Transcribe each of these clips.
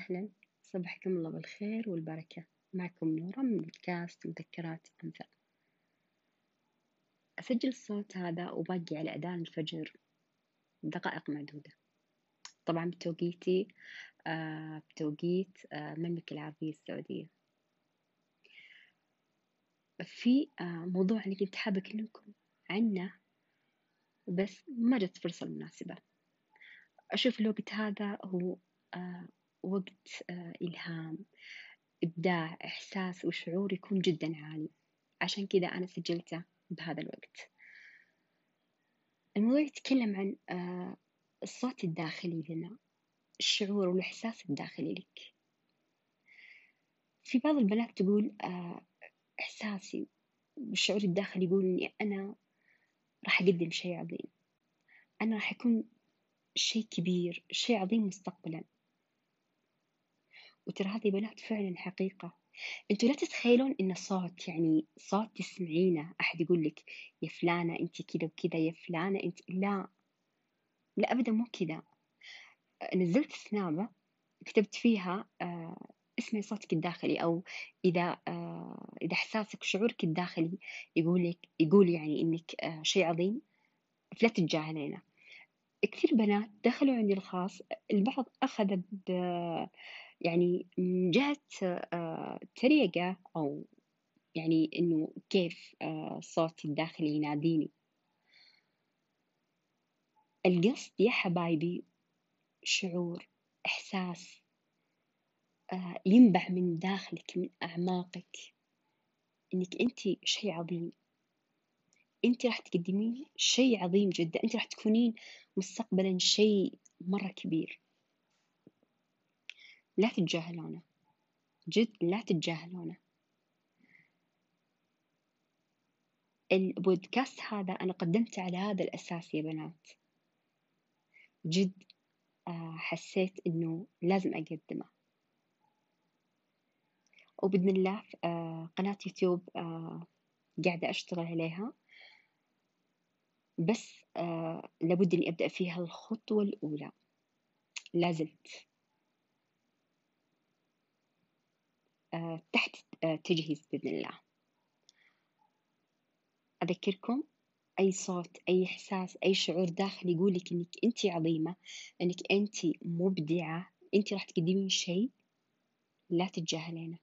وسهلا صبحكم الله بالخير والبركة. معكم نورة من بودكاست مذكرات أمثال أسجل الصوت هذا وباقي على أذان الفجر. دقائق معدودة. طبعا بتوقيتي آه بتوقيت آه المملكة العربية السعودية. في آه موضوع أنا كنت حابة أكلمكم عنه بس ما جت فرصة مناسبة. أشوف الوقت هذا هو آه وقت آه إلهام إبداع إحساس وشعور يكون جدا عالي. عشان كذا أنا سجلته بهذا الوقت. الموضوع يتكلم عن آه الصوت الداخلي لنا الشعور والإحساس الداخلي لك. في بعض البنات تقول آه إحساسي والشعور الداخلي يقول إني أنا راح أقدم شيء عظيم. أنا راح أكون شيء كبير شيء عظيم مستقبلا. وترى هذه بنات فعلا حقيقة. أنتوا لا تتخيلون إن صوت يعني صوت تسمعينه. أحد يقول لك يا فلانة أنت كذا وكذا يا فلانة أنت لا. لا ابدا مو كذا نزلت سنابة كتبت فيها آه اسمعي صوتك الداخلي أو إذا آه إذا إحساسك شعورك الداخلي يقول لك يقول يعني إنك آه شيء عظيم فلا تتجاهلينه. كثير بنات دخلوا عندي الخاص البعض أخذ يعني من جهة آه، تريقة أو يعني إنه كيف آه، صوتي الداخلي يناديني. القصد يا حبايبي شعور إحساس آه، ينبع من داخلك من أعماقك إنك أنت شيء عظيم. أنت راح تقدمين شيء عظيم جدا. أنت راح تكونين مستقبلا شيء مرة كبير. لا تتجاهلونه. جد لا تتجاهلونه. البودكاست هذا أنا قدمته على هذا الأساس يا بنات. جد آه، حسيت إنه لازم أقدمه. وبإذن الله آه، قناة يوتيوب آه، قاعدة أشتغل عليها. بس آه لابد إني أبدأ فيها الخطوة الأولى. لازلت. آه تحت آه تجهيز بإذن الله. أذكركم أي صوت أي إحساس أي شعور داخلي يقولك إنك أنت عظيمة إنك أنت مبدعة أنت راح تقدمين شيء لا تتجاهلينه.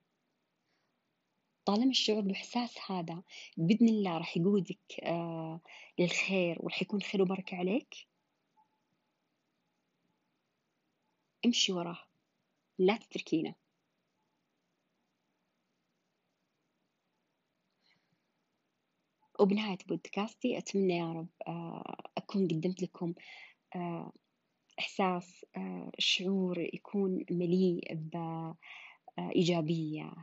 طالما الشعور بالإحساس هذا بإذن الله راح يقودك آه للخير وراح يكون خير وبركة عليك. امشي وراه لا تتركينه وبنهاية بودكاستي أتمنى يا رب آه أكون قدمت لكم آه إحساس شعور يكون مليء إيجابية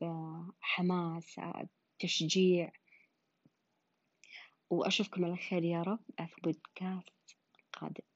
بحماس بتشجيع وأشوفكم على خير يا رب. في بودكاست قادم.